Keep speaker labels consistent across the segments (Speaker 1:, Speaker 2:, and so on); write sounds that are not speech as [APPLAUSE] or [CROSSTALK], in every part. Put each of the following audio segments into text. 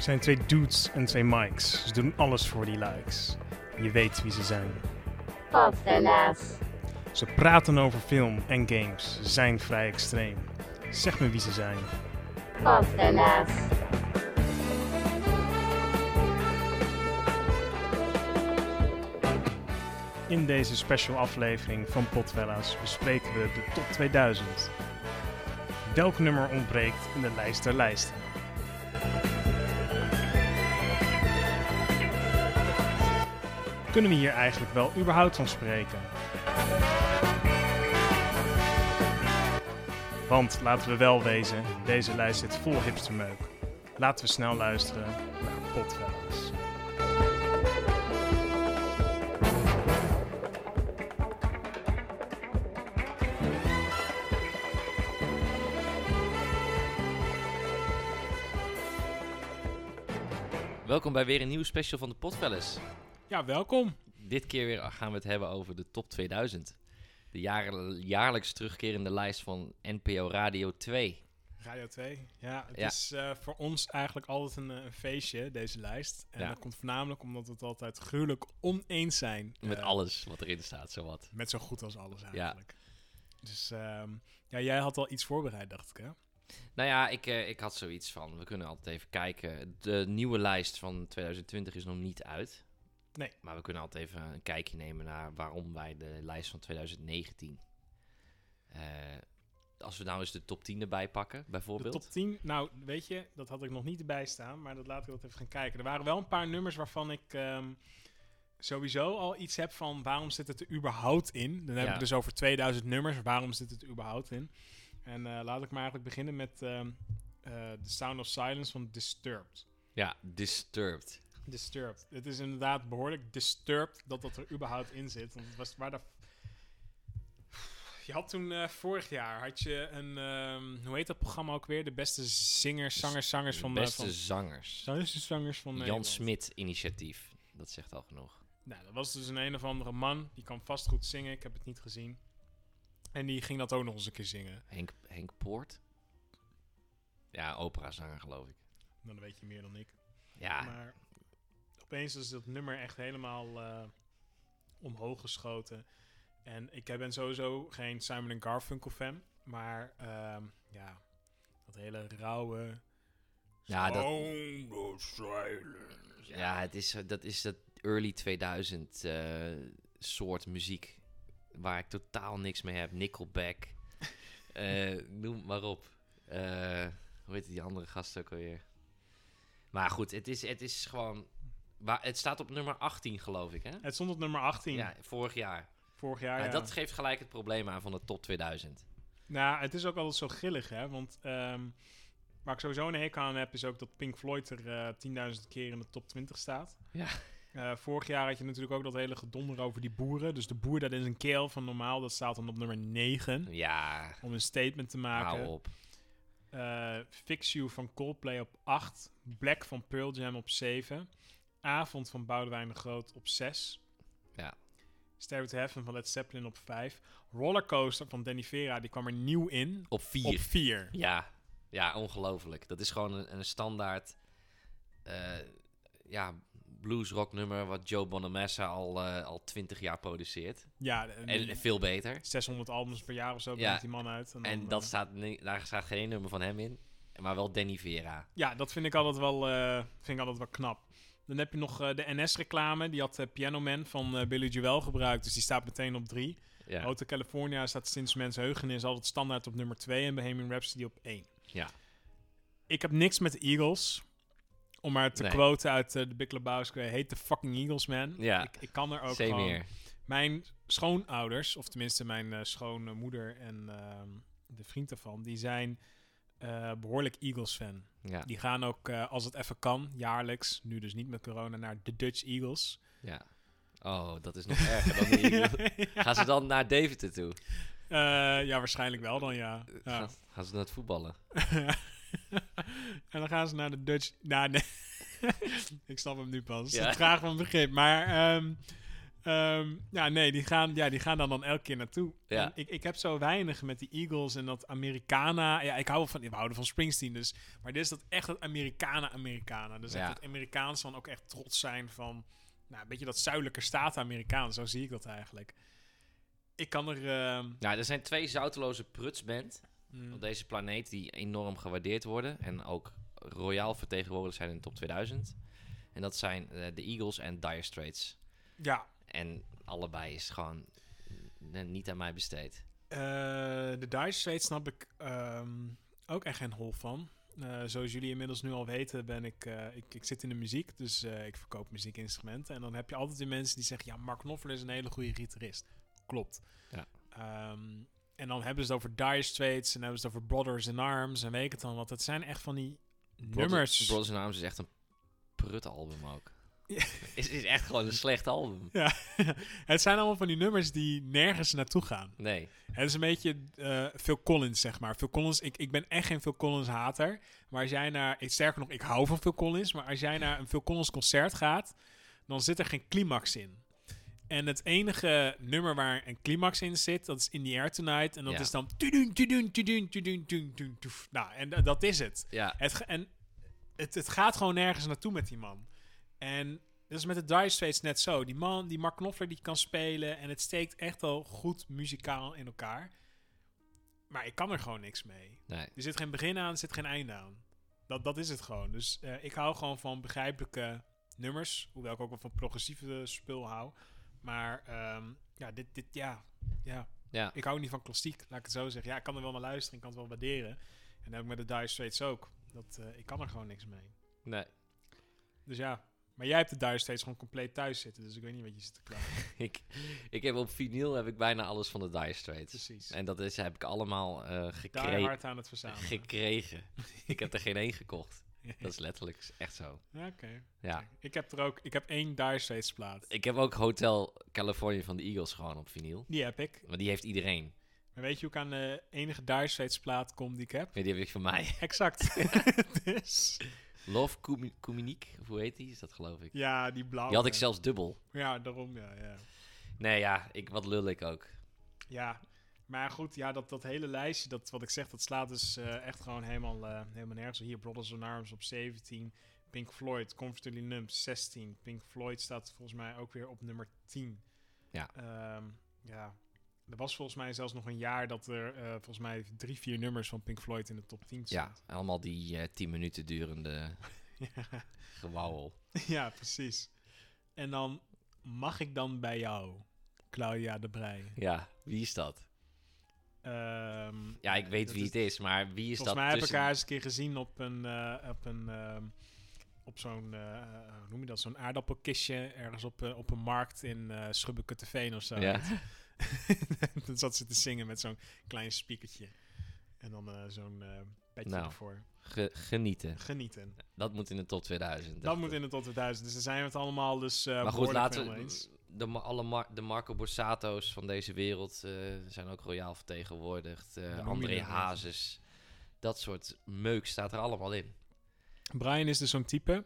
Speaker 1: Er zijn twee dudes en twee mics. Ze doen alles voor die likes. Je weet wie ze zijn.
Speaker 2: Podfellas.
Speaker 1: Ze praten over film en games. Ze zijn vrij extreem. Zeg me wie ze zijn.
Speaker 2: Podfellas.
Speaker 1: In deze special aflevering van Potfellas bespreken we de top 2000. Welk nummer ontbreekt in de lijst der lijsten? Kunnen we hier eigenlijk wel überhaupt van spreken? Want laten we wel wezen, deze lijst zit vol hipstermeuk. Laten we snel luisteren naar Potfellas.
Speaker 3: Welkom bij weer een nieuwe special van de Potfellas.
Speaker 1: Ja, welkom.
Speaker 3: Dit keer weer gaan we het hebben over de top 2000. De jaar, jaarlijks terugkerende lijst van NPO Radio 2.
Speaker 1: Radio 2. Ja, het
Speaker 3: Ja.
Speaker 1: is eh, voor ons eigenlijk altijd een, eh, een feestje, deze lijst. En
Speaker 3: Ja.
Speaker 1: dat komt voornamelijk omdat we het altijd gruwelijk oneens zijn.
Speaker 3: Met
Speaker 1: eh,
Speaker 3: alles wat erin staat, zowat.
Speaker 1: Met zo goed als alles eigenlijk. Dus ehm, ja, jij had al iets voorbereid, dacht ik hè?
Speaker 3: Nou ja, ik, ik had zoiets van, we kunnen altijd even kijken. De nieuwe lijst van 2020 is nog niet uit.
Speaker 1: Nee.
Speaker 3: Maar we kunnen altijd even een kijkje nemen naar waarom wij de lijst van 2019... eh, als we nou eens de top 10 erbij pakken,
Speaker 1: De
Speaker 3: bijvoorbeeld.
Speaker 1: top 10, nou weet je, dat had ik nog niet erbij staan, maar dat laten we dat even gaan kijken. Er waren wel een paar nummers waarvan ik ehm, sowieso al iets heb van waarom zit het er überhaupt in? Dan heb
Speaker 3: Ja.
Speaker 1: ik dus over 2000 nummers, waarom zit het er überhaupt in? En eh, laat ik maar eigenlijk beginnen met ehm eh, The Sound of Silence van Disturbed.
Speaker 3: Ja, Disturbed.
Speaker 1: Disturbed. Het is inderdaad behoorlijk disturbed dat dat er überhaupt in zit. Want het was waar de... Je had toen eh, vorig jaar had je een ehm, hoe heet dat programma ook weer? De beste zingers, zangers, zangers van de
Speaker 3: Beste
Speaker 1: van,
Speaker 3: zangers.
Speaker 1: beste zangers van
Speaker 3: Jan
Speaker 1: Nederland.
Speaker 3: Smit initiatief. Dat zegt al genoeg.
Speaker 1: Nou, dat was dus een een of andere man die kan vast goed zingen. Ik heb het niet gezien. En die ging dat ook nog eens een keer zingen.
Speaker 3: Henk, Henk Poort? Ja, operazanger geloof ik.
Speaker 1: Nou, dan weet je meer dan ik.
Speaker 3: Ja,
Speaker 1: Maar opeens is dat nummer echt helemaal eh, omhoog geschoten. En ik ben sowieso geen Simon Garfunkel fan. Maar ehm, ja, dat hele rauwe...
Speaker 3: Ja, dat- ja het is, eh, dat is dat early 2000 eh, soort muziek waar ik totaal niks mee heb. Nickelback, [LAUGHS] noem maar op. Hoe heet die andere gast ook alweer? Maar goed, het is, het is gewoon... Waar, het staat op nummer 18 geloof ik, hè?
Speaker 1: Het stond op nummer 18
Speaker 3: Ja, vorig jaar.
Speaker 1: vorig jaar.
Speaker 3: Ja,
Speaker 1: ja.
Speaker 3: Dat geeft gelijk het probleem aan van de top 2000.
Speaker 1: Nou, het is ook altijd zo grillig, hè. Want ehm, waar ik sowieso een hekel aan heb, is ook dat Pink Floyd er eh 10.000 keer in de top 20 staat.
Speaker 3: Ja.
Speaker 1: Eh, vorig jaar had je natuurlijk ook dat hele gedonder over die boeren. Dus de boer dat is een keel van normaal, dat staat dan op nummer 9.
Speaker 3: Ja,
Speaker 1: Om een statement te maken.
Speaker 3: hou op.
Speaker 1: Eh, Fix You van Coldplay op 8. Black van Pearl Jam op 7. Avond van Boudewijn de Groot op 6.
Speaker 3: Ja.
Speaker 1: Stairway to Heaven van Led Zeppelin op 5. Rollercoaster van Danny Vera, die kwam er nieuw in.
Speaker 3: Op 4.
Speaker 1: Op 4.
Speaker 3: Ja, ja, ongelooflijk. Dat is gewoon een, een standaard eh ja, bluesrock nummer wat Joe Bonamassa al, eh, al 20 jaar produceert.
Speaker 1: Ja, en,
Speaker 3: En veel beter.
Speaker 1: 600 albums per jaar of zo
Speaker 3: Ja.
Speaker 1: die man uit. En,
Speaker 3: dat
Speaker 1: eh,
Speaker 3: staat, daar staat geen nummer van hem in, maar wel Danny Vera.
Speaker 1: ja, dat vind ik altijd wel, vind ik altijd wel knap. Dan heb je nog eh, de NS-reclame. Die had eh, Piano Man van eh, Billy Joel gebruikt. Dus die staat meteen op 3.
Speaker 3: Ja,
Speaker 1: Hotel California staat sinds mensheugenis altijd standaard op nummer 2. En Bohemian Rhapsody op 1.
Speaker 3: ja.
Speaker 1: Ik heb niks met de Eagles. Om maar te
Speaker 3: Nee.
Speaker 1: quoten uit de Big Lebowski. Hate the fucking Eagles, man.
Speaker 3: Ja.
Speaker 1: Ik, ik kan er ook
Speaker 3: Same
Speaker 1: gewoon...
Speaker 3: here.
Speaker 1: Mijn schoonouders, of tenminste mijn schoonmoeder en ehm, de vriend daarvan, die zijn eh, behoorlijk Eagles-fan.
Speaker 3: Ja,
Speaker 1: Die gaan ook, eh, als het even kan, jaarlijks, nu dus niet met corona, naar de Dutch Eagles.
Speaker 3: ja. Oh, dat is nog erger dan de [LAUGHS] Eagles. Gaan ze dan naar Deventer toe?
Speaker 1: Eh, ja, waarschijnlijk wel dan, ja. ja.
Speaker 3: Gaan, gaan ze naar het voetballen? [LAUGHS]
Speaker 1: en dan gaan ze naar de Dutch... Nou, nee. [LAUGHS] ik snap hem nu pas.
Speaker 3: Ja.
Speaker 1: Ja. Vraag van begrip. Maar ehm, Ehm, ja, nee, die gaan, ja, die gaan dan, dan elke keer naartoe.
Speaker 3: Ja.
Speaker 1: Ik, ik heb zo weinig met die Eagles en dat Americana. Ja, ik hou wel van, we houden van Springsteen dus. Maar dit is dat echt dat Americana-Americana. Dus echt
Speaker 3: Ja.
Speaker 1: het Amerikaans van ook echt trots zijn van... Nou, een beetje dat zuidelijke staten-Amerikaan. Zo zie ik dat eigenlijk. Ik kan er... ehm,
Speaker 3: Nou, er zijn twee zouteloze prutsband
Speaker 1: mm,
Speaker 3: op deze planeet die enorm gewaardeerd worden. En ook royaal vertegenwoordigd zijn in de top 2000. En dat zijn eh, de Eagles en Dire Straits.
Speaker 1: ja,
Speaker 3: En allebei is gewoon niet aan mij besteed.
Speaker 1: Eh, de Dire Straits snap ik ehm, ook echt geen hol van. Eh, zoals jullie inmiddels nu al weten, ben ik, eh, ik, ik zit in de muziek, dus ik verkoop muziekinstrumenten. En dan heb je altijd weer mensen die zeggen, ja, Mark Knopfler is een hele goede gitarist. Klopt.
Speaker 3: Ja.
Speaker 1: Ehm, en dan hebben ze het over Dire Straits en hebben ze het over Brothers in Arms en weet ik het dan wat. Het zijn echt van die nummers.
Speaker 3: Brothers in Arms is echt een prut album ook. [LAUGHS] Is, is echt gewoon een slecht album.
Speaker 1: Ja, [LAUGHS] het zijn allemaal van die nummers die nergens naartoe gaan.
Speaker 3: Nee.
Speaker 1: Het is een beetje eh Phil Collins, zeg maar. Phil Collins, ik, ik ben echt geen Phil Collins hater. Maar als jij naar, ik, sterker nog, ik hou van Phil Collins. Maar als jij naar een Phil Collins concert gaat, dan zit er geen climax in. En het enige nummer waar een climax in zit, dat is In the Air Tonight. En dat
Speaker 3: Ja.
Speaker 1: is dan... Nou, en da- dat is het.
Speaker 3: Ja,
Speaker 1: Het, en het, het gaat gewoon nergens naartoe met die man. En dat is met de Dire Straits net zo. Die man, die Mark Knopfler, die kan spelen. En het steekt echt wel goed muzikaal in elkaar. Maar ik kan er gewoon niks mee.
Speaker 3: nee.
Speaker 1: Er zit geen begin aan, er zit geen einde aan. Dat, dat is het gewoon. Dus eh, ik hou gewoon van begrijpelijke nummers. Hoewel ik ook wel van progressieve spul hou. Maar ehm, ja, dit, dit, ja, ja.
Speaker 3: Ja.
Speaker 1: Ik hou niet van klassiek, laat ik het zo zeggen. Ja, ik kan er wel naar luisteren, ik kan het wel waarderen. En dat heb ik met de Dire Straits ook. Dat, eh, ik kan er gewoon niks mee.
Speaker 3: Nee.
Speaker 1: Dus ja. Maar jij hebt de Dire Straits gewoon compleet thuis zitten. Dus ik weet niet wat je zit te klagen. [LAUGHS]
Speaker 3: Ik, ik heb op vinyl heb ik bijna alles van de Dire Straits.
Speaker 1: Precies.
Speaker 3: En dat is, heb ik allemaal eh
Speaker 1: Daar
Speaker 3: gekre-
Speaker 1: hard aan het verzamelen.
Speaker 3: gekregen. [LAUGHS] ik heb er geen één gekocht. Dat is letterlijk echt zo.
Speaker 1: Ja, Oké.
Speaker 3: Ja.
Speaker 1: Ik heb er ook... Ik heb één Dire Straits plaat.
Speaker 3: Ik heb ook Hotel California van de Eagles gewoon op vinyl.
Speaker 1: Die heb ik.
Speaker 3: Maar die heeft iedereen.
Speaker 1: Maar weet je hoe ik aan de enige Dire Straits plaat kom die ik heb?
Speaker 3: Maar die heb ik van mij.
Speaker 1: Exact. [LAUGHS] dus...
Speaker 3: Love Communique, of hoe heet die? Is dat geloof ik.
Speaker 1: Ja, die blauwe.
Speaker 3: Die had ik zelfs dubbel.
Speaker 1: Ja, daarom, ja, ja.
Speaker 3: Nee, ja, ik, wat lul ik ook.
Speaker 1: Ja, maar goed, ja, dat, dat hele lijstje, dat, wat ik zeg, dat slaat dus eh, echt gewoon helemaal, eh, helemaal nergens. Hier, Brothers in Arms op 17, Pink Floyd, Comfortably Numb 16. Pink Floyd staat volgens mij ook weer op nummer 10.
Speaker 3: Ja.
Speaker 1: Ehm, ja, er was volgens mij zelfs nog een jaar dat er eh, volgens mij drie, vier nummers van Pink Floyd in de top 10
Speaker 3: Ja,
Speaker 1: staan.
Speaker 3: allemaal die eh 10 minuten durende [LAUGHS] gewauwel.
Speaker 1: ja, precies. En dan mag ik dan bij jou, Claudia de Breij.
Speaker 3: Ja, wie is dat?
Speaker 1: Ehm,
Speaker 3: Ja, ik weet wie
Speaker 1: is-
Speaker 3: het is, maar wie is
Speaker 1: Volgens
Speaker 3: dat
Speaker 1: mij heb ik
Speaker 3: tussen-
Speaker 1: haar eens een keer gezien op een, eh, op een, ehm, op zo'n, hoe noem je dat, zo'n aardappelkistje ergens op, op een markt in eh Schubbekutteveen of zo.
Speaker 3: Ja. [LAUGHS] [LAUGHS]
Speaker 1: dan zat ze te zingen met zo'n klein speakertje. En dan eh, zo'n eh petje
Speaker 3: Nou.
Speaker 1: ervoor.
Speaker 3: Ge- genieten.
Speaker 1: Genieten.
Speaker 3: Dat moet in de top 2000.
Speaker 1: Dat moet in de top 2000. Dus daar zijn we het allemaal dus eh
Speaker 3: Maar goed, laten we...
Speaker 1: eens.
Speaker 3: De, alle Mar- de Marco Borsato's van deze wereld zijn ook royaal vertegenwoordigd. André. Hazes. Dat soort meuk staat er allemaal in.
Speaker 1: Brian is dus zo'n type,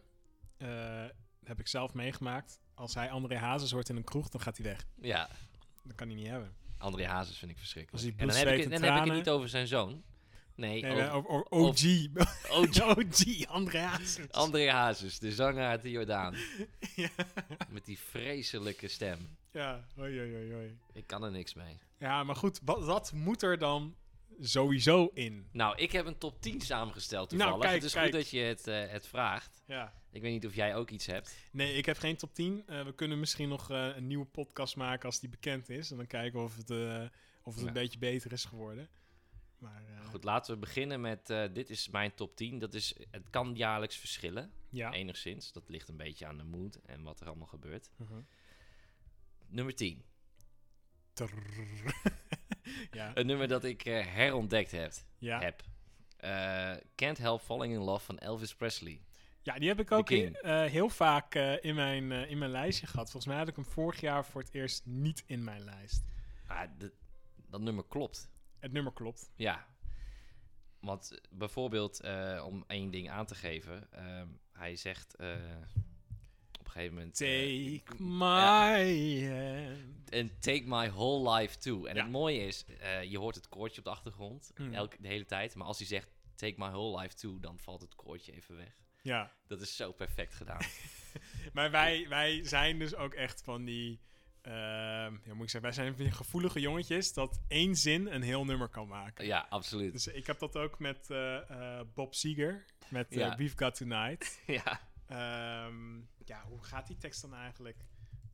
Speaker 1: heb ik zelf meegemaakt. Als hij André Hazes hoort in een kroeg, dan gaat hij weg.
Speaker 3: Ja,
Speaker 1: Dat kan hij niet hebben.
Speaker 3: André Hazes vind ik verschrikkelijk. En dan heb ik, het- dan heb ik het niet over zijn zoon. Nee,
Speaker 1: Nee,
Speaker 3: over
Speaker 1: over, over OG. [LAUGHS]
Speaker 3: OG.
Speaker 1: OG, André Hazes.
Speaker 3: André Hazes, de zanger uit de Jordaan. [LAUGHS]
Speaker 1: ja.
Speaker 3: Met die vreselijke stem.
Speaker 1: ja, oei, oei, oei.
Speaker 3: Ik kan er niks mee.
Speaker 1: Ja, maar goed, wat, wat moet er dan sowieso in?
Speaker 3: Nou, ik heb een top 10 samengesteld
Speaker 1: Nou,
Speaker 3: toevallig.
Speaker 1: kijk,
Speaker 3: het is
Speaker 1: kijk.
Speaker 3: goed dat je het, eh, het vraagt.
Speaker 1: Ja.
Speaker 3: Ik weet niet of jij ook iets hebt.
Speaker 1: Nee, ik heb geen top 10. Eh, we kunnen misschien nog eh, een nieuwe podcast maken als die bekend is. En dan kijken of het, of het
Speaker 3: Ja.
Speaker 1: een beetje beter is geworden. Maar
Speaker 3: Goed, laten we beginnen met... dit is mijn top 10. Dat is, het kan jaarlijks verschillen,
Speaker 1: ja.
Speaker 3: enigszins. Dat ligt een beetje aan de mood en wat er allemaal gebeurt.
Speaker 1: Mhm.
Speaker 3: Nummer 10.
Speaker 1: Trrrr. [LAUGHS] ja. [LAUGHS]
Speaker 3: Een nummer dat ik eh, herontdekt heb.
Speaker 1: Ja.
Speaker 3: heb. Eh, Can't Help Falling in Love van Elvis Presley.
Speaker 1: ja, die heb ik ook
Speaker 3: King.
Speaker 1: eh, heel vaak in, mijn, in mijn lijstje gehad. Volgens mij had ik hem vorig jaar voor het eerst niet in mijn lijst.
Speaker 3: Ah, dat- dat nummer klopt.
Speaker 1: Het nummer klopt.
Speaker 3: Ja. Want bijvoorbeeld, om één ding aan te geven, ehm, hij zegt gegeven moment. eh,
Speaker 1: Take my.
Speaker 3: En Take My Whole Life Too. En
Speaker 1: Ja.
Speaker 3: het mooie is, eh, je hoort het koortje op de achtergrond
Speaker 1: Mm.
Speaker 3: elke, de hele tijd. Maar als hij zegt Take My Whole Life Too, dan valt het koortje even weg.
Speaker 1: Ja,
Speaker 3: Dat is zo perfect gedaan. [LAUGHS]
Speaker 1: maar wij, wij zijn dus ook echt van die... ehm, ja, moet ik zeggen, wij zijn van die gevoelige jongetjes dat één zin een heel nummer kan maken.
Speaker 3: ja, absoluut.
Speaker 1: Dus ik heb dat ook met eh, Bob Seger, met
Speaker 3: Ja.
Speaker 1: We've Got Tonight. [LAUGHS]
Speaker 3: ja.
Speaker 1: Ehm, ja, hoe gaat die tekst dan eigenlijk?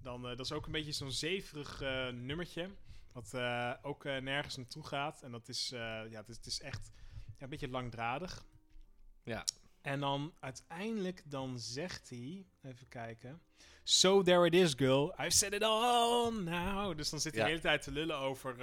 Speaker 1: Dan, eh, dat is ook een beetje zo'n zeverig eh, nummertje. Wat eh, ook nergens naartoe gaat. En dat is, ja, het is, het is echt ja, een beetje langdradig.
Speaker 3: Ja.
Speaker 1: En dan uiteindelijk dan zegt hij... Even kijken. So there it is, girl. I've said it all now. Dus dan zit hij
Speaker 3: Ja.
Speaker 1: de hele tijd te lullen over...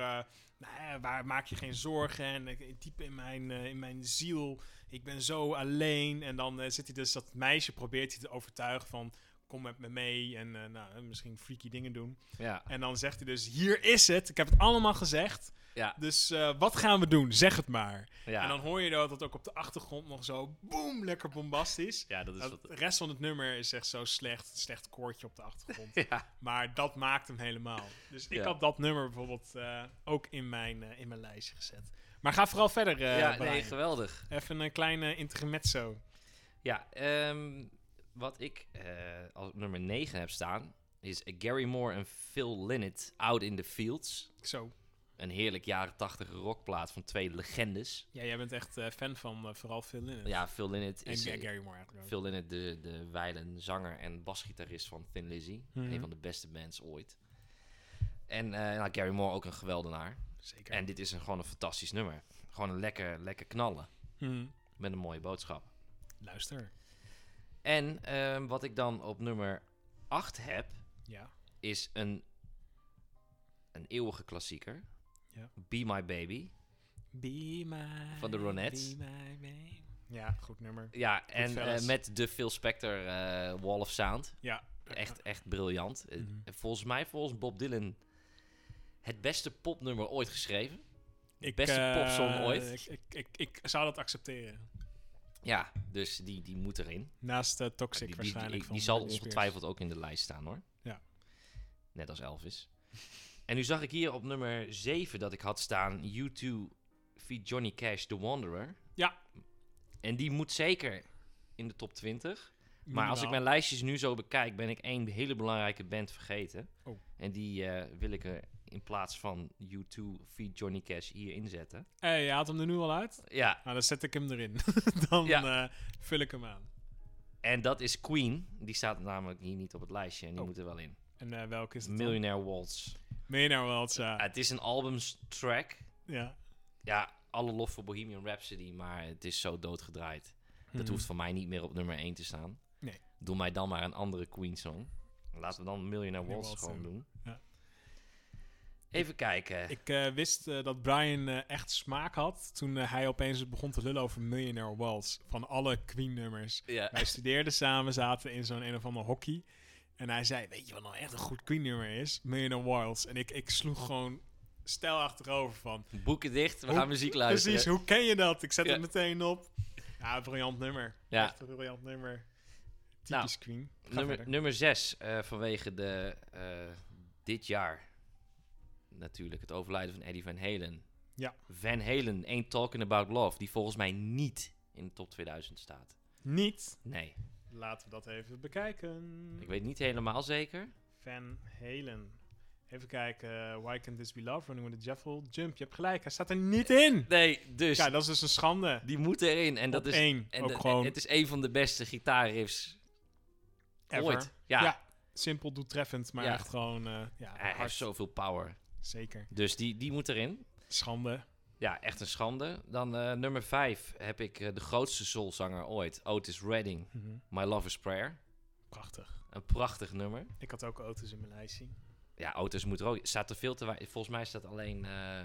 Speaker 1: nou waar maak je geen zorgen? En ik- diep in mijn, in mijn ziel... Ik ben zo alleen. En dan eh, zit hij dus dat meisje probeert hij te overtuigen van... Kom met me mee en eh, nou, misschien freaky dingen doen.
Speaker 3: Ja.
Speaker 1: En dan zegt hij dus, hier is het. Ik heb het allemaal gezegd.
Speaker 3: Ja.
Speaker 1: Dus eh, wat gaan we doen? Zeg het maar.
Speaker 3: Ja.
Speaker 1: En dan hoor je dat het ook op de achtergrond nog zo boem, lekker bombastisch.
Speaker 3: ja, dat is
Speaker 1: Nou, de rest van het nummer is echt zo slecht. Een slecht koortje op de achtergrond. [LAUGHS]
Speaker 3: Ja.
Speaker 1: maar dat maakt hem helemaal. Dus ik had dat nummer bijvoorbeeld eh, ook in mijn, eh, in mijn lijstje gezet. Maar ga vooral verder,
Speaker 3: ja,
Speaker 1: Brian.
Speaker 3: nee, geweldig.
Speaker 1: Even een kleine intermezzo.
Speaker 3: Ja, ehm, wat ik eh, als nummer 9 heb staan, is Gary Moore en Phil Lynott, Out in the Fields.
Speaker 1: Zo.
Speaker 3: Een heerlijk jaren 80 rockplaat van twee legendes.
Speaker 1: Ja, jij bent echt eh, fan van vooral Phil Lynott.
Speaker 3: Ja, Phil Lynott
Speaker 1: En
Speaker 3: is... Eh,
Speaker 1: Gary Moore eigenlijk.
Speaker 3: Phil Lynott, de, de wijlen zanger en basgitarist van Thin Lizzy.
Speaker 1: Mhm.
Speaker 3: Een van de beste bands ooit. En nou, Gary Moore ook een geweldenaar.
Speaker 1: Zeker.
Speaker 3: En dit is een, gewoon een fantastisch nummer. Gewoon een lekker, lekker knallen.
Speaker 1: Hm.
Speaker 3: Met een mooie boodschap.
Speaker 1: Luister.
Speaker 3: En ehm, wat ik dan op nummer 8 heb,
Speaker 1: Ja.
Speaker 3: is een, een eeuwige klassieker.
Speaker 1: Ja.
Speaker 3: Be My Baby.
Speaker 1: Be my...
Speaker 3: Van de Ronettes.
Speaker 1: Be my baby. Ja, goed nummer.
Speaker 3: Ja, en eh, met de Phil Spector eh, Wall of Sound.
Speaker 1: Ja.
Speaker 3: Echt, echt briljant.
Speaker 1: Mhm.
Speaker 3: Volgens mij, volgens Bob Dylan, het beste popnummer ooit geschreven.
Speaker 1: Ik,
Speaker 3: Beste
Speaker 1: eh,
Speaker 3: popsong ooit.
Speaker 1: Ik, ik, ik, ik zou dat accepteren.
Speaker 3: Ja, dus die, die moet erin.
Speaker 1: Naast uh, Toxic
Speaker 3: die, die,
Speaker 1: waarschijnlijk.
Speaker 3: die, die zal ongetwijfeld ook in de lijst staan hoor.
Speaker 1: Ja.
Speaker 3: Net als Elvis. en nu zag ik hier op nummer 7 dat ik had staan U2 feat Johnny Cash, The Wanderer.
Speaker 1: Ja.
Speaker 3: En die moet zeker in de top 20. Maar als ik mijn lijstjes nu zo bekijk, ben ik één hele belangrijke band vergeten.
Speaker 1: Oh.
Speaker 3: En die eh, wil ik er in plaats van U2 feat Johnny Cash hier inzetten.
Speaker 1: Hey, je haalt hem er nu al uit?
Speaker 3: Ja,
Speaker 1: Nou, dan zet ik hem erin. [LAUGHS] dan
Speaker 3: Ja.
Speaker 1: eh, vul ik hem aan.
Speaker 3: en dat is Queen. Die staat namelijk hier niet op het lijstje en die
Speaker 1: Oh.
Speaker 3: moet er wel in.
Speaker 1: En eh welke is het dan?
Speaker 3: Millionaire Waltz.
Speaker 1: Millionaire Waltz, ja.
Speaker 3: Het is een albumstrack.
Speaker 1: ja.
Speaker 3: Ja, alle lof voor Bohemian Rhapsody, maar het is zo doodgedraaid. Dat
Speaker 1: Mhm.
Speaker 3: hoeft van mij niet meer op nummer 1 te staan.
Speaker 1: Nee.
Speaker 3: Doe mij dan maar een andere Queen-song. Laten we dan Millionaire Waltz
Speaker 1: Waltz
Speaker 3: gewoon
Speaker 1: doen.
Speaker 3: doen.
Speaker 1: Ja.
Speaker 3: Even kijken.
Speaker 1: Ik eh, wist eh, dat Brian eh, echt smaak had toen hij opeens begon te lullen over Millionaire Waltz. Van alle Queen-nummers.
Speaker 3: ja.
Speaker 1: Wij studeerden samen, zaten in zo'n een of ander hockey. En hij zei, weet je wat nou echt een goed Queen-nummer is? Millionaire Waltz. En ik, ik sloeg gewoon stijl achterover van...
Speaker 3: Boeken dicht, we
Speaker 1: Hoe-
Speaker 3: gaan muziek luisteren.
Speaker 1: Precies, hoe ken je dat? Ik zet
Speaker 3: Ja.
Speaker 1: het meteen op. Ja, briljant nummer.
Speaker 3: Ja.
Speaker 1: Echt een briljant nummer. Typisch
Speaker 3: Nou,
Speaker 1: Queen.
Speaker 3: Nummer, nummer 6, vanwege de, dit jaar natuurlijk het overlijden van Eddie Van Halen.
Speaker 1: Ja.
Speaker 3: Van Halen, Ain't Talking About Love, die volgens mij niet in de top 2000 staat.
Speaker 1: Niet.
Speaker 3: Nee,
Speaker 1: Laten we dat even bekijken.
Speaker 3: ik weet niet helemaal zeker.
Speaker 1: Van Halen. Even kijken. Why Can't This Be Love? Running with the Devil. Jump. Je hebt gelijk. Hij staat er niet in.
Speaker 3: Nee, dus
Speaker 1: Ja, dat is dus een schande.
Speaker 3: die moet erin. En dat
Speaker 1: Op
Speaker 3: is,
Speaker 1: één.
Speaker 3: en
Speaker 1: ook
Speaker 3: de-
Speaker 1: gewoon
Speaker 3: het is een van de beste gitaarriffs
Speaker 1: ever.
Speaker 3: ooit. Ja,
Speaker 1: Ja. simpel doeltreffend, maar
Speaker 3: Ja.
Speaker 1: echt gewoon... eh ja,
Speaker 3: hij heeft zoveel power.
Speaker 1: Zeker.
Speaker 3: Dus die, die moet erin.
Speaker 1: Schande.
Speaker 3: Ja, echt een schande. Dan eh, nummer 5 heb ik eh, de grootste soulzanger ooit, Otis Redding,
Speaker 1: Mhm.
Speaker 3: My Lover's Prayer.
Speaker 1: Prachtig.
Speaker 3: Een prachtig nummer.
Speaker 1: Ik had ook auto's in mijn lijstje.
Speaker 3: Ja, Otis moet er ook... Staat er veel te weinig... Volgens mij staat alleen eh,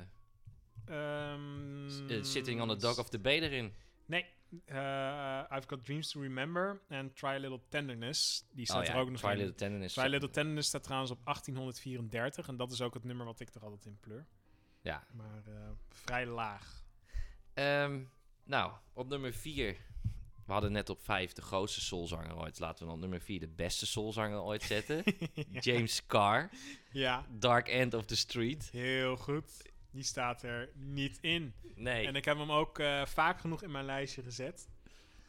Speaker 1: Ehm,
Speaker 3: eh, Sitting on the Dock of the Bay erin.
Speaker 1: Nee. Eh, I've Got Dreams to Remember en Try a Little Tenderness. Die staat
Speaker 3: oh ja,
Speaker 1: er ook nog
Speaker 3: Try
Speaker 1: in.
Speaker 3: Little Tenderness.
Speaker 1: Try a Little Tenderness staat trouwens op 1834. En dat is ook het nummer wat ik er altijd in pleur.
Speaker 3: Ja.
Speaker 1: Maar eh, vrij laag.
Speaker 3: Ehm, nou, op nummer 4 We hadden net op 5 de grootste soulzanger ooit. Laten we dan op nummer 4 de beste soulzanger ooit zetten. [LAUGHS] James Carr,
Speaker 1: Ja,
Speaker 3: Dark End of the Street.
Speaker 1: heel goed. Die staat er niet in.
Speaker 3: Nee,
Speaker 1: En ik heb hem ook eh, vaak genoeg in mijn lijstje gezet.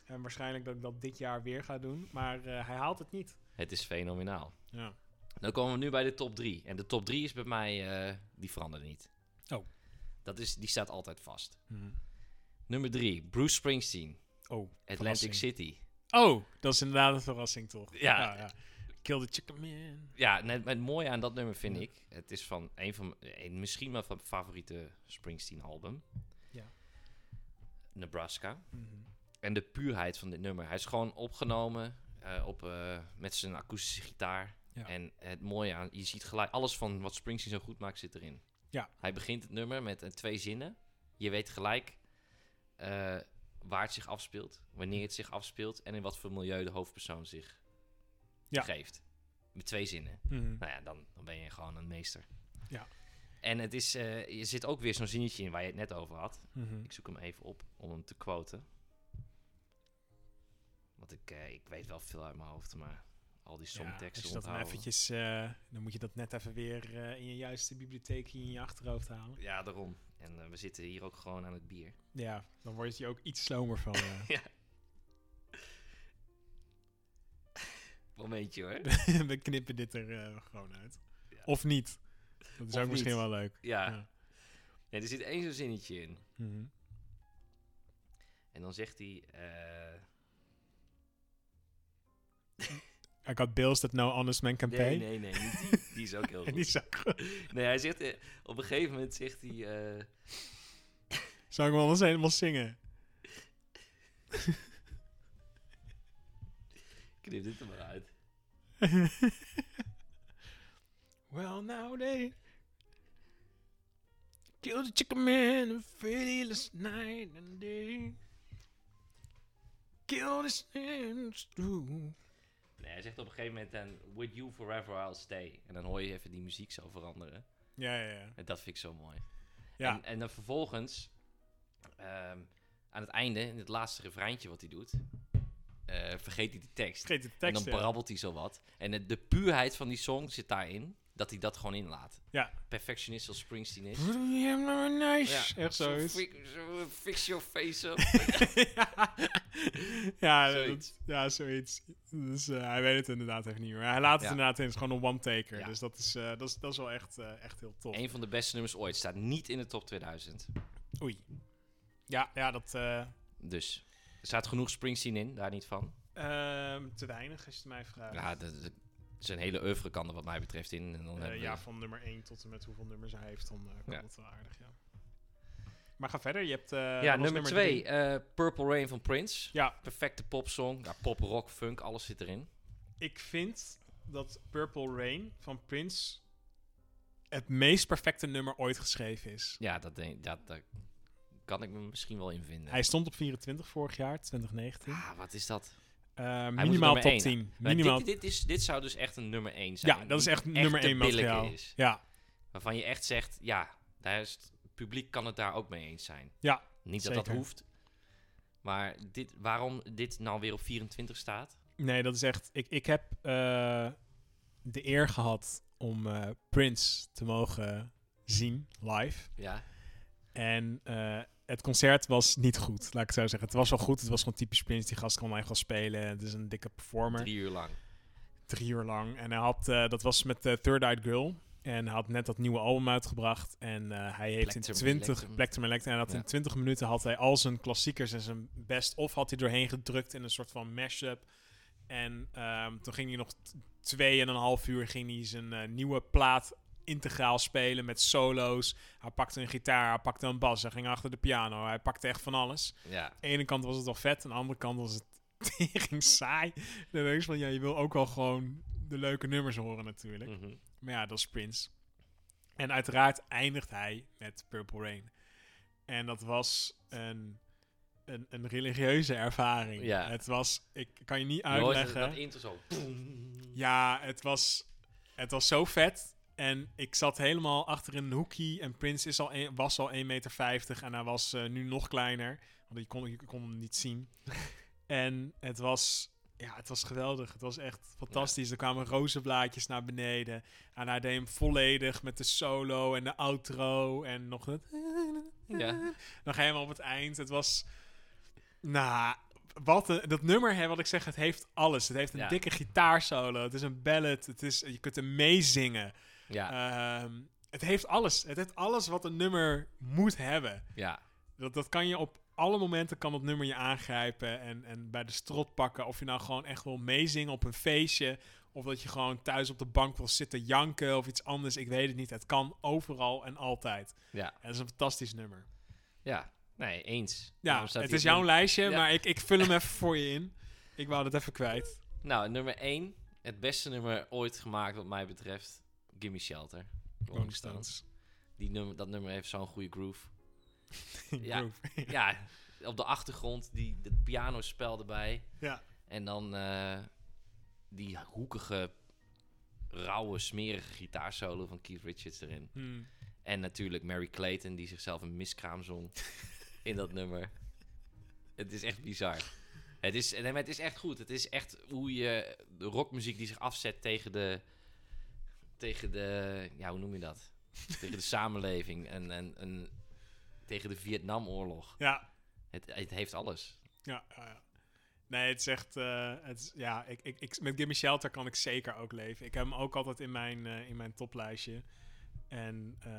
Speaker 1: En waarschijnlijk dat ik dat dit jaar weer ga doen. Maar eh, hij haalt het niet.
Speaker 3: het is fenomenaal.
Speaker 1: Ja.
Speaker 3: Dan komen we nu bij de top 3. En de top 3 is bij mij, eh, die verandert niet.
Speaker 1: Oh.
Speaker 3: Dat is, die staat altijd vast.
Speaker 1: Mhm.
Speaker 3: Nummer 3, Bruce Springsteen,
Speaker 1: Oh,
Speaker 3: Atlantic
Speaker 1: verrassing.
Speaker 3: City.
Speaker 1: Oh, dat is inderdaad een verrassing toch?
Speaker 3: Ja.
Speaker 1: Kill the chicken man.
Speaker 3: Ja, net, het mooie aan dat nummer vind ik, het is van een van een, misschien wel van mijn favoriete Springsteen album.
Speaker 1: Ja.
Speaker 3: Nebraska.
Speaker 1: Mhm.
Speaker 3: En de puurheid van dit nummer. Hij is gewoon opgenomen eh, op, eh, met zijn akoestische gitaar.
Speaker 1: Ja.
Speaker 3: En het mooie aan, je ziet gelijk, alles van wat Springsteen zo goed maakt zit erin.
Speaker 1: Ja.
Speaker 3: Hij begint het nummer met eh, twee zinnen. Je weet gelijk eh, waar het zich afspeelt, wanneer het zich afspeelt en in wat voor milieu de hoofdpersoon zich
Speaker 1: Ja.
Speaker 3: geeft. Met twee zinnen.
Speaker 1: Mhm.
Speaker 3: Nou ja, dan, dan ben je gewoon een meester.
Speaker 1: Ja.
Speaker 3: En het is, eh, je zit ook weer zo'n zinnetje in waar je het net over had.
Speaker 1: Mhm.
Speaker 3: Ik zoek hem even op om hem te quoten. Want ik, eh, ik weet wel veel uit mijn hoofd, maar al die
Speaker 1: Ja,
Speaker 3: songteksten
Speaker 1: als je dat dan eventjes, eh, dan moet je dat net even weer eh, in je juiste bibliotheek in je achterhoofd halen.
Speaker 3: Ja, daarom. En eh, we zitten hier ook gewoon aan het bier.
Speaker 1: Ja, dan word je ook iets slomer van. [LAUGHS] eh.
Speaker 3: Ja. Momentje hoor. [LAUGHS]
Speaker 1: We knippen dit er eh, gewoon uit.
Speaker 3: Ja.
Speaker 1: Of niet. Dat is
Speaker 3: Of
Speaker 1: ook misschien wel leuk.
Speaker 3: Ja.
Speaker 1: Ja.
Speaker 3: Nee, er zit één zo'n zinnetje in.
Speaker 1: Mhm.
Speaker 3: En dan zegt hij... eh, [LAUGHS]
Speaker 1: I got bills that no honest man can pay.
Speaker 3: nee, nee, nee, die. Die is ook heel [LAUGHS] goed.
Speaker 1: die ik gewoon-
Speaker 3: Nee, hij zegt... eh, op een gegeven moment zegt hij... eh,
Speaker 1: zou ik hem anders helemaal zingen.
Speaker 3: Knip dit er maar uit. [LAUGHS]
Speaker 1: well, now they killed the chicken man Freddy last night and they killed his hands too.
Speaker 3: Nee, hij zegt op een gegeven moment dan... With you forever I'll stay. En dan hoor je even die muziek zo veranderen.
Speaker 1: Ja, ja, ja.
Speaker 3: En dat vind ik zo mooi.
Speaker 1: Ja,
Speaker 3: En, en dan vervolgens, ehm, aan het einde, in het laatste refreintje wat hij doet, eh, vergeet hij die tekst.
Speaker 1: vergeet de
Speaker 3: en
Speaker 1: tekst.
Speaker 3: dan
Speaker 1: ja.
Speaker 3: brabbelt hij zo wat. En het- de puurheid van die song zit daarin, dat hij dat gewoon inlaat.
Speaker 1: Ja.
Speaker 3: Perfectionist als Springsteen is.
Speaker 1: nice. Echt
Speaker 3: zo fix your face up. [LAUGHS]
Speaker 1: ja, ja,
Speaker 3: Zoiets.
Speaker 1: dat- ja, zoiets. Dus eh, hij weet het inderdaad even niet meer. Hij laat het
Speaker 3: Ja.
Speaker 1: inderdaad in. Het is gewoon een one-taker.
Speaker 3: Ja.
Speaker 1: Dus dat is, eh, dat, is, dat is wel echt, eh, echt heel tof.
Speaker 3: Een van de beste nummers ooit. Staat niet in de top 2000.
Speaker 1: Oei. Ja, ja dat... eh,
Speaker 3: Dus er staat genoeg Springsteen in, daar niet van.
Speaker 1: ehm, te weinig, als je het mij vraagt.
Speaker 3: Ja, de, de- zijn hele oeuvre kan er wat mij betreft in. En dan
Speaker 1: Eh,
Speaker 3: we-
Speaker 1: ja, van nummer 1 tot en met hoeveel nummers hij heeft, dan eh, kan
Speaker 3: Ja.
Speaker 1: wel aardig, ja. Maar ga verder, je hebt... eh,
Speaker 3: ja,
Speaker 1: dat
Speaker 3: nummer 2,
Speaker 1: drie.
Speaker 3: Purple Rain van Prince.
Speaker 1: Ja,
Speaker 3: Perfecte popsong. Ja, pop, rock, funk, alles zit erin.
Speaker 1: ik vind dat Purple Rain van Prince het meest perfecte nummer ooit geschreven is.
Speaker 3: Ja, dat, denk, dat, daar kan ik me misschien wel in vinden.
Speaker 1: Hij stond op 24 vorig jaar, 2019.
Speaker 3: Ah, wat is dat? Moet
Speaker 1: minimaal top
Speaker 3: één.
Speaker 1: 10.
Speaker 3: Maar
Speaker 1: Minimaal.
Speaker 3: dit, dit, is, dit zou dus echt een nummer 1 zijn.
Speaker 1: ja, dat is echt nummer
Speaker 3: te
Speaker 1: 1
Speaker 3: billijken
Speaker 1: materiaal.
Speaker 3: Is,
Speaker 1: Ja,
Speaker 3: waarvan je echt zegt, ja, daar is het, het publiek kan het daar ook mee eens zijn.
Speaker 1: Ja,
Speaker 3: Niet dat dat hoeft. Maar dit, waarom dit nou weer op 24 staat?
Speaker 1: nee, dat is echt... Ik, ik heb eh, de eer gehad om eh, Prince te mogen zien live.
Speaker 3: Ja,
Speaker 1: En eh, het concert was niet goed, laat ik het zo zeggen. Het was wel goed, het was gewoon typisch Prince. Die gast kan echt wel spelen. Het is een dikke performer.
Speaker 3: drie uur lang.
Speaker 1: drie uur lang. En hij had, eh, dat was met de Third Eyed Girl. En hij had net dat nieuwe album uitgebracht. En eh, hij heeft
Speaker 3: Plectrum
Speaker 1: in 20,
Speaker 3: Electrum.
Speaker 1: Plectrum Electrum, en hij had
Speaker 3: Ja.
Speaker 1: in 20 minuten had hij al zijn klassiekers en zijn best-of had hij doorheen gedrukt in een soort van mashup. En ehm, toen ging hij nog twee en een half uur ging hij zijn eh, nieuwe plaat integraal spelen met solo's. Hij pakte een gitaar, hij pakte een bas, hij ging achter de piano. Hij pakte echt van alles.
Speaker 3: Ja,
Speaker 1: Aan de ene kant was het wel vet, aan de andere kant was het [LAUGHS] tering saai. Dan denk je van, ja, je wil ook wel gewoon de leuke nummers horen natuurlijk.
Speaker 3: mhm.
Speaker 1: Maar ja, dat is Prince. En uiteraard eindigt hij met Purple Rain. En dat was een, een, een religieuze ervaring.
Speaker 3: Ja.
Speaker 1: Het was, ik kan je niet
Speaker 3: Je
Speaker 1: uitleggen.
Speaker 3: Dat intro zo.
Speaker 1: Ja, het was, het was zo vet. En ik zat helemaal achter in een hoekje. En Prince is al een- was al 1,50 meter. En hij was eh, nu nog kleiner. Want je kon, je kon hem niet zien. [LAUGHS] En het was, ja, het was geweldig. Het was echt fantastisch. Er kwamen rozenblaadjes naar beneden. En hij deed hem volledig met de solo en de outro. En nog het...
Speaker 3: Ja.
Speaker 1: Nog helemaal op het eind. Het was... Nou, wat een, dat nummer, hè, wat ik zeg, het heeft alles. Het heeft een
Speaker 3: Ja.
Speaker 1: dikke gitaarsolo. Het is een ballad. Het is, je kunt hem meezingen.
Speaker 3: Ja,
Speaker 1: Ehm, het heeft alles. Het heeft alles wat een nummer moet hebben.
Speaker 3: ja,
Speaker 1: Dat, dat kan je op alle momenten kan dat nummer je aangrijpen en, en bij de strot pakken. Of je nou gewoon echt wil meezingen op een feestje. Of dat je gewoon thuis op de bank wil zitten janken of iets anders. Ik weet het niet. Het kan overal en altijd.
Speaker 3: ja,
Speaker 1: En dat is een fantastisch nummer.
Speaker 3: ja. Nee, eens.
Speaker 1: Ja,
Speaker 3: staat
Speaker 1: het is jouw lijstje,
Speaker 3: Ja.
Speaker 1: maar ik, ik vul hem [LAUGHS] even voor je in. Ik wou dat even kwijt.
Speaker 3: Nou, nummer 1. Het beste nummer ooit gemaakt wat mij betreft. Gimme Shelter.
Speaker 1: Rolling Stones.
Speaker 3: Die nummer, dat nummer heeft zo'n goede groove. [LAUGHS] Ja.
Speaker 1: Groove. [LAUGHS]
Speaker 3: ja, op de achtergrond die, het pianospel erbij.
Speaker 1: ja.
Speaker 3: En dan eh, die hoekige, rauwe, smerige gitaarsolo van Keith Richards erin.
Speaker 1: Hmm.
Speaker 3: En natuurlijk Mary Clayton die zichzelf een miskraam zong [LAUGHS] in dat nummer. Het is echt bizar. Het is, nee, het is echt goed. Het is echt hoe je de rockmuziek die zich afzet tegen de, tegen de, ja, hoe noem je dat? tegen de samenleving en, en, en tegen de Vietnamoorlog.
Speaker 1: Ja.
Speaker 3: Het, het heeft alles.
Speaker 1: Ja, ja, ja. Nee, het is echt... eh, het is, ja, ik, ik, ik, met Gimme Shelter kan ik zeker ook leven. Ik heb hem ook altijd in mijn, eh, in mijn toplijstje. En eh,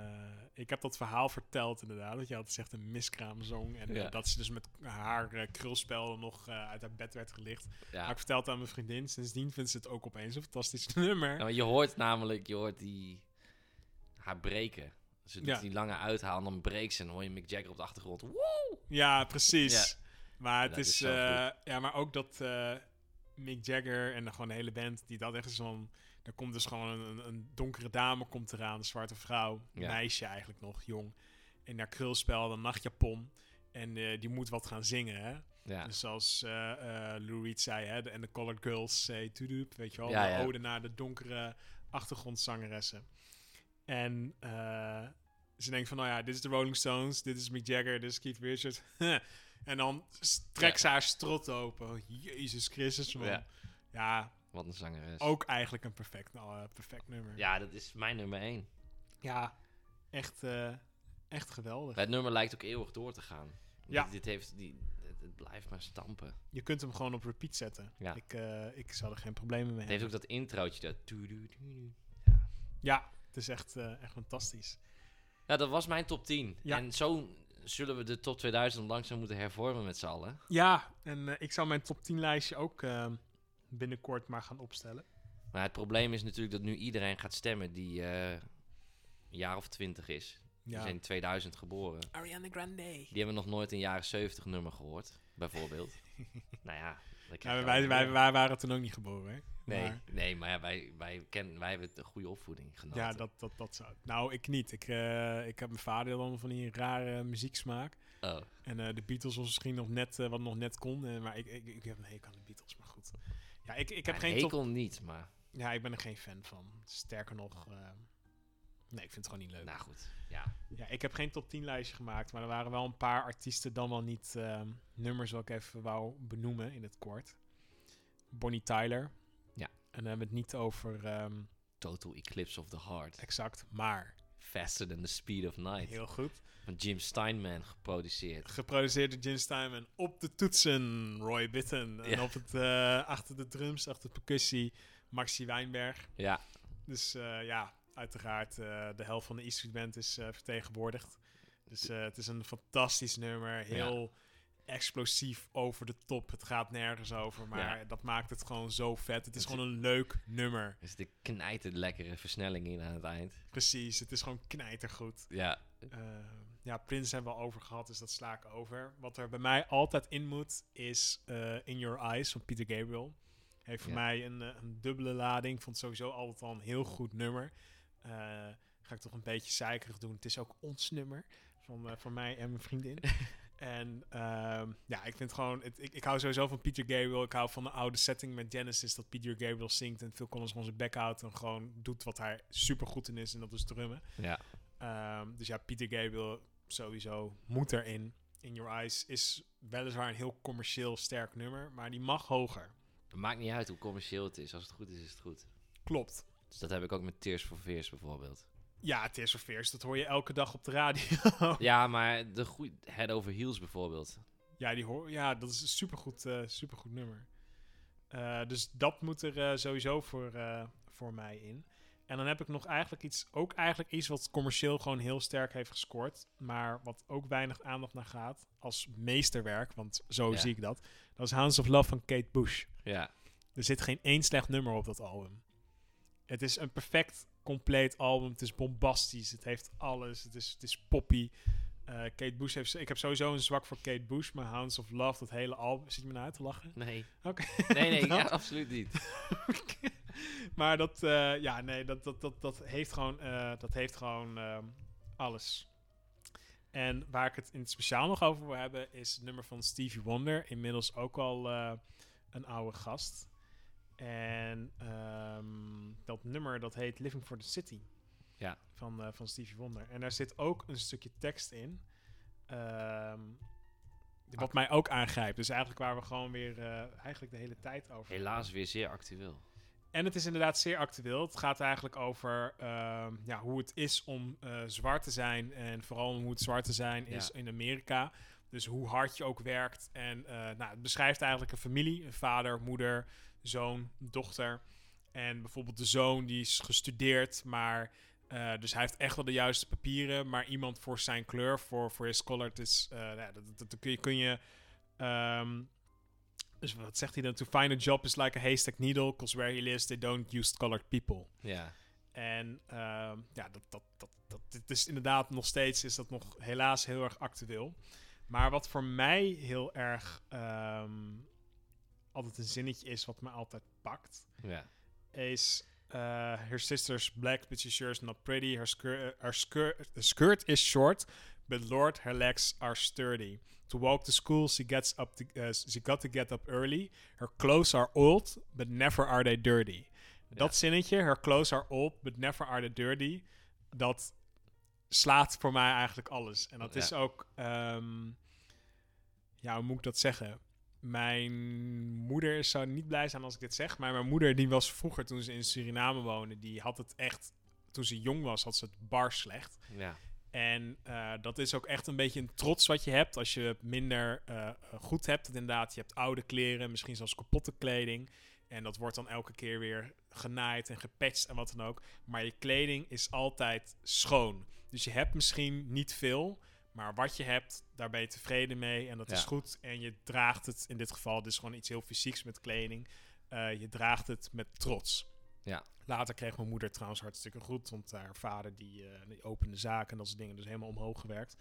Speaker 1: ik heb dat verhaal verteld inderdaad. Dat je altijd zegt een miskraamzong. En eh, dat ze dus met haar eh, krulspel nog uit haar bed werd gelicht. Maar
Speaker 3: Ja.
Speaker 1: ik vertelde het aan mijn vriendin. Sindsdien vindt ze het ook opeens een fantastisch [LAUGHS] nummer.
Speaker 3: Maar je hoort namelijk, je hoort die, haar breken. Ze
Speaker 1: Ja.
Speaker 3: die lange uithaal en dan breekt ze en hoor je Mick Jagger op de achtergrond. Woe!
Speaker 1: Ja, precies. Maar het is, ja, maar ook dat Mick Jagger en gewoon de hele band die dat echt zo'n, er komt dus gewoon een, een donkere dame komt eraan, een zwarte vrouw,
Speaker 3: Ja.
Speaker 1: meisje eigenlijk nog, jong, in haar krulspel, een nachtjapon en eh, die moet wat gaan zingen, hè.
Speaker 3: Ja.
Speaker 1: Dus zoals eh eh, Lou Reed zei, hè, en de Colored Girls say toedoep, weet je wel,
Speaker 3: Ja,
Speaker 1: de
Speaker 3: ja.
Speaker 1: ode naar de donkere achtergrondzangeressen. En ze denkt van, nou ja, dit is de Rolling Stones, dit is Mick Jagger, dit is Keith Richards. [LAUGHS] en dan trekt ze haar strot open. Jezus Christus, man.
Speaker 3: Ja.
Speaker 1: Ja,
Speaker 3: Wat een zangeres.
Speaker 1: ook eigenlijk een perfect, nou, perfect nummer.
Speaker 3: Ja, dat is mijn nummer 1.
Speaker 1: Ja, echt, eh, echt geweldig.
Speaker 3: Het nummer lijkt ook eeuwig door te gaan.
Speaker 1: Ja.
Speaker 3: Dit, dit heeft, die, het, het blijft maar stampen.
Speaker 1: Je kunt hem gewoon op repeat zetten.
Speaker 3: Ja.
Speaker 1: Ik, eh, ik zou er geen problemen mee
Speaker 3: Het heeft
Speaker 1: hebben.
Speaker 3: ook dat introotje. Dat toedoedoedoe.
Speaker 1: Ja, het is echt, eh, echt fantastisch.
Speaker 3: Ja, dat was mijn top 10.
Speaker 1: Ja.
Speaker 3: En zo zullen we de top 2000 langzaam moeten hervormen met z'n allen.
Speaker 1: Ja, en eh, ik zou mijn top 10 lijstje ook eh, binnenkort maar gaan opstellen.
Speaker 3: Maar het probleem is natuurlijk dat nu iedereen gaat stemmen die eh, een jaar of 20 is. Die
Speaker 1: Ja.
Speaker 3: zijn in 2000 geboren.
Speaker 1: Ariana Grande.
Speaker 3: Die hebben nog nooit een jaren 70 nummer gehoord, bijvoorbeeld. [LAUGHS] nou ja, je
Speaker 1: wij, wij, waren toen ook niet geboren, hè?
Speaker 3: Nee,
Speaker 1: Maar-
Speaker 3: nee, maar ja, wij, wij, kennen, wij hebben een goede opvoeding genoten.
Speaker 1: ja, dat, dat, dat zou... Nou, ik niet. Ik, eh, ik heb mijn vader dan van die rare muzieksmaak.
Speaker 3: Oh,
Speaker 1: En eh, de Beatles was misschien nog net, wat nog net kon. maar ik, ik, ik heb een hekel aan de Beatles. Ja, ik, ik heb
Speaker 3: ja,
Speaker 1: geen
Speaker 3: hekel
Speaker 1: top...
Speaker 3: niet, maar
Speaker 1: Ja, ik ben er geen fan van. Sterker nog... eh, nee, ik vind het gewoon niet leuk.
Speaker 3: nou goed. Ja,
Speaker 1: Ja, ik heb geen top 10 lijstje gemaakt, maar er waren wel een paar artiesten, dan wel niet ehm, nummers, wat ik even wou benoemen in het kort. Bonnie Tyler.
Speaker 3: Ja.
Speaker 1: En dan hebben we het niet over ehm,
Speaker 3: Total Eclipse of the Heart.
Speaker 1: exact, maar
Speaker 3: Faster Than the Speed of Night.
Speaker 1: heel goed.
Speaker 3: Van Jim Steinman geproduceerd.
Speaker 1: Geproduceerd door Jim Steinman. Op de toetsen, Roy Bittan. En
Speaker 3: Ja.
Speaker 1: op het, eh, achter de drums, achter de percussie, Maxi Wijnberg.
Speaker 3: Ja,
Speaker 1: Dus eh, ja, uiteraard uh, de helft van de E Street Band is vertegenwoordigd. Dus het is een fantastisch nummer. Heel ja. Explosief over de top. Het gaat nergens over, maar ja. dat maakt het gewoon zo vet. Het is het gewoon een leuk nummer.
Speaker 3: Er zit een lekkere versnelling in aan het eind.
Speaker 1: Precies, het is gewoon knijtergoed.
Speaker 3: Ja.
Speaker 1: Uh, ja, Prince hebben we al over gehad, dus dat sla ik over. Wat er bij mij altijd in moet, is uh, In Your Eyes van Peter Gabriel. Heeft voor ja. mij een, een, dubbele lading. Vond sowieso altijd al een heel goed nummer. Uh, ga ik toch een beetje zeikerig doen. Het is ook ons nummer. Van, van mij en mijn vriendin. [LAUGHS] en uh, ja, ik vind gewoon... Het, ik, ik hou sowieso van Peter Gabriel. Ik hou van de oude setting met Genesis. Dat Peter Gabriel zingt en Phil Collins gewoon zijn bek houdt. En gewoon doet wat hij super goed in is. En dat is drummen.
Speaker 3: Ja.
Speaker 1: Um, dus ja, Peter Gabriel sowieso moet erin. in Your Eyes is weliswaar een heel commercieel sterk nummer, maar die mag hoger.
Speaker 3: Het maakt niet uit hoe commercieel het is. Als het goed is, is het goed.
Speaker 1: Klopt.
Speaker 3: Dus dat heb ik ook met Tears for Fears bijvoorbeeld.
Speaker 1: Ja, Tears of Fears, dat hoor je elke dag op de radio. [LAUGHS]
Speaker 3: Ja, [LAUGHS] maar de goeie Head Over Heels bijvoorbeeld.
Speaker 1: Ja, die hoor, ja dat is een supergoed, eh supergoed nummer. Eh, dus dat moet er eh, sowieso voor, voor mij in. En dan heb ik nog eigenlijk iets, ook eigenlijk iets wat commercieel gewoon heel sterk heeft gescoord. Maar wat ook weinig aandacht naar gaat als meesterwerk, want zo
Speaker 3: Ja.
Speaker 1: zie ik dat. Dat is Hounds of Love van Kate Bush.
Speaker 3: Ja,
Speaker 1: Er zit geen één slecht nummer op dat album. Het is een perfect compleet album. Het is bombastisch. Het heeft alles. Het is, het is poppy. Eh, Kate Bush heeft... Ik heb sowieso een zwak voor Kate Bush. Maar Hounds of Love, dat hele album... Zit je me nou uit te lachen?
Speaker 3: nee. [LAUGHS]
Speaker 1: Oké.
Speaker 3: Nee, nee, [LAUGHS] ja, absoluut niet. [LAUGHS]
Speaker 1: maar dat... eh, ja, nee, dat, dat, dat, dat heeft gewoon... eh, dat heeft gewoon ehm, alles. En waar ik het in het speciaal nog over wil hebben... is het nummer van Stevie Wonder. Inmiddels ook al een oude gast. En ehm, dat nummer dat heet Living for the City.
Speaker 3: Ja.
Speaker 1: Van, eh, van Stevie Wonder. En daar zit ook een stukje tekst in. ehm, wat mij ook aangrijpt. Dus eigenlijk waar we gewoon weer eh, eigenlijk de hele tijd over.
Speaker 3: Helaas weer zeer actueel.
Speaker 1: En het is inderdaad zeer actueel. Het gaat eigenlijk over ehm, ja, hoe het is om eh, zwart te zijn. En vooral hoe het zwart te zijn is
Speaker 3: Ja.
Speaker 1: in Amerika. Dus hoe hard je ook werkt. En nou, het beschrijft eigenlijk een familie. Een vader, moeder, zoon, dochter. En bijvoorbeeld de zoon die is gestudeerd, maar... eh, dus hij heeft echt wel de juiste papieren. Maar iemand voor zijn kleur, voor, voor his color... Het is, eh, nou dat, dat, dat kun je... Kun je ehm, dus wat zegt hij dan? To find a job is like a haystack needle, because where he lives they don't use colored people.
Speaker 3: Ja,
Speaker 1: En ehm, ja, dat, dat, dat, dat, dit is inderdaad nog steeds, is dat nog helaas heel erg actueel. Maar wat voor mij heel erg ehm, altijd een zinnetje is, wat me altijd pakt,
Speaker 3: ja.
Speaker 1: is uh, her sister's black, but she sure is not pretty. Her skirt, her skirt, the skirt is short, but Lord, her legs are sturdy. To walk to school, she gets up. To, uh, she got to get up early. Her clothes are old, but never are they dirty. Dat zinnetje, her clothes are old, but never are they dirty. Dat slaat voor mij eigenlijk alles. En dat
Speaker 3: Ja.
Speaker 1: is ook, ehm, ja, hoe moet ik dat zeggen? Mijn moeder zou niet blij zijn als ik dit zeg. Maar mijn moeder, die was vroeger toen ze in Suriname woonde, die had het echt, toen ze jong was, had ze het bar slecht.
Speaker 3: Ja,
Speaker 1: En eh, dat is ook echt een beetje een trots wat je hebt als je minder eh, goed hebt. Inderdaad, je hebt oude kleren, misschien zelfs kapotte kleding. En dat wordt dan elke keer weer genaaid en gepatcht en wat dan ook. Maar je kleding is altijd schoon. Dus je hebt misschien niet veel, maar wat je hebt, daar ben je tevreden mee. En dat is goed. En je draagt het, in dit geval, dit is gewoon iets heel fysieks met kleding. Eh, je draagt het met trots.
Speaker 3: Ja.
Speaker 1: Later kreeg mijn moeder trouwens hartstikke goed. Want haar vader die, eh, die opende zaken en dat soort dingen. Dus helemaal omhoog gewerkt.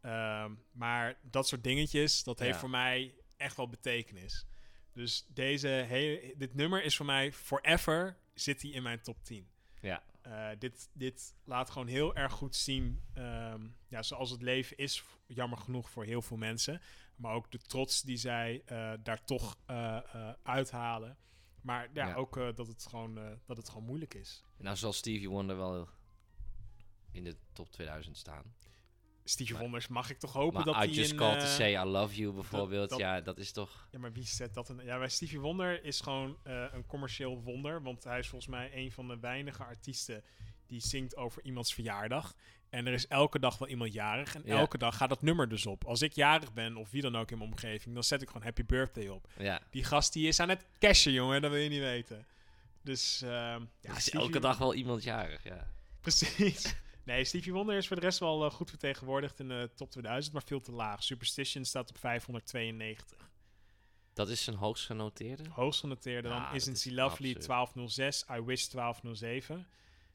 Speaker 1: Ehm, maar dat soort dingetjes, dat heeft
Speaker 3: Ja.
Speaker 1: voor mij echt wel betekenis. Dus deze hele, dit nummer is voor mij forever zit hij in mijn top 10.
Speaker 3: Ja,
Speaker 1: Eh, dit, dit laat gewoon heel erg goed zien, ehm, ja, zoals het leven is, jammer genoeg voor heel veel mensen. Maar ook de trots die zij eh, daar toch eh, eh, uithalen. Maar ja,
Speaker 3: Ja.
Speaker 1: ook eh, dat, het gewoon, eh, dat het gewoon moeilijk is.
Speaker 3: nou zal Stevie Wonder wel in de top 2000 staan.
Speaker 1: Stevie
Speaker 3: Maar-
Speaker 1: Wonders mag ik toch hopen
Speaker 3: Maar
Speaker 1: dat
Speaker 3: I
Speaker 1: hij
Speaker 3: Just
Speaker 1: in...
Speaker 3: Called to
Speaker 1: eh,
Speaker 3: Say I Love You bijvoorbeeld,
Speaker 1: dat-
Speaker 3: ja, dat is toch...
Speaker 1: Ja, maar wie zet dat een... Ja, bij Stevie Wonder is gewoon eh, een commercieel wonder. Want hij is volgens mij een van de weinige artiesten die zingt over iemands verjaardag. En er is elke dag wel iemand jarig. En
Speaker 3: Ja.
Speaker 1: elke dag gaat dat nummer dus op. Als ik jarig ben, of wie dan ook in mijn omgeving, dan zet ik gewoon Happy Birthday op.
Speaker 3: Ja,
Speaker 1: Die gast die is aan het cashen, jongen. Dat wil je niet weten. Dus ehm ja,
Speaker 3: is
Speaker 1: Stevie-
Speaker 3: elke dag wel iemand jarig, ja.
Speaker 1: Precies. Nee, Stevie Wonder is voor de rest wel eh, goed vertegenwoordigd in de top 2000, maar veel te laag. Superstition staat op 592.
Speaker 3: Dat is zijn hoogst genoteerde?
Speaker 1: Hoogst genoteerde dan Isn't She
Speaker 3: is
Speaker 1: Lovely
Speaker 3: absurd.
Speaker 1: 1206, I Wish 1207,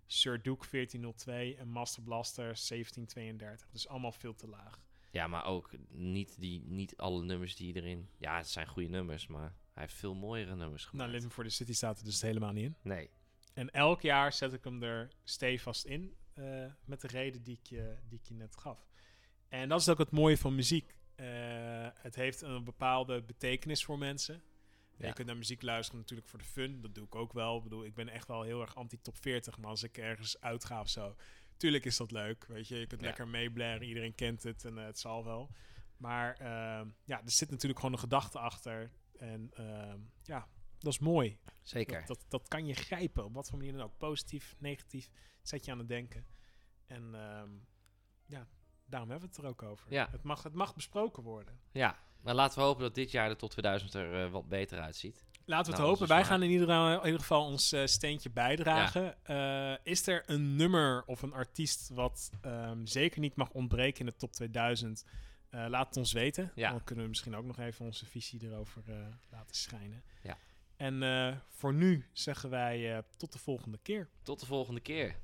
Speaker 1: Sir Duke 1402 en Master Blaster 1732. Dus allemaal veel te laag.
Speaker 3: Ja, maar ook niet, die, niet alle nummers die erin... Ja, het zijn goede nummers, maar hij heeft veel mooiere nummers gemaakt.
Speaker 1: Nou, Living for the City staat er dus helemaal niet in.
Speaker 3: Nee,
Speaker 1: En elk jaar zet ik hem er stevast in. Eh, met de reden die ik, je, die ik je net gaf. En dat is ook het mooie van muziek. Eh, het heeft een bepaalde betekenis voor mensen.
Speaker 3: Ja.
Speaker 1: Je kunt naar muziek luisteren natuurlijk voor de fun. Dat doe ik ook wel. Ik bedoel, ik ben echt wel heel erg anti-top 40. Maar als ik ergens uitga of zo... Tuurlijk is dat leuk, weet je. Je kunt
Speaker 3: Ja.
Speaker 1: lekker meeblaren. Iedereen kent het en eh, het zal wel. Maar ehm, ja, er zit natuurlijk gewoon een gedachte achter. En ehm, ja, dat is mooi.
Speaker 3: Zeker.
Speaker 1: Dat, dat, dat kan je grijpen, op wat voor manier dan ook. Positief, negatief, zet je aan het denken. En ehm, ja, daarom hebben we het er ook over.
Speaker 3: Ja.
Speaker 1: Het, mag, het mag besproken worden.
Speaker 3: Ja, maar laten we hopen dat dit jaar de tot 2000 er eh, wat beter uitziet.
Speaker 1: Laten we het
Speaker 3: Nou,
Speaker 1: hopen. Wij gaan in ieder, in ieder geval ons eh, steentje bijdragen. Eh, is er een nummer of een artiest wat ehm, zeker niet mag ontbreken in de top 2000? Eh, laat het ons weten.
Speaker 3: Ja.
Speaker 1: Dan kunnen we misschien ook nog even onze visie erover laten schijnen.
Speaker 3: Ja.
Speaker 1: En voor nu zeggen wij tot de volgende keer.
Speaker 3: Tot de volgende keer.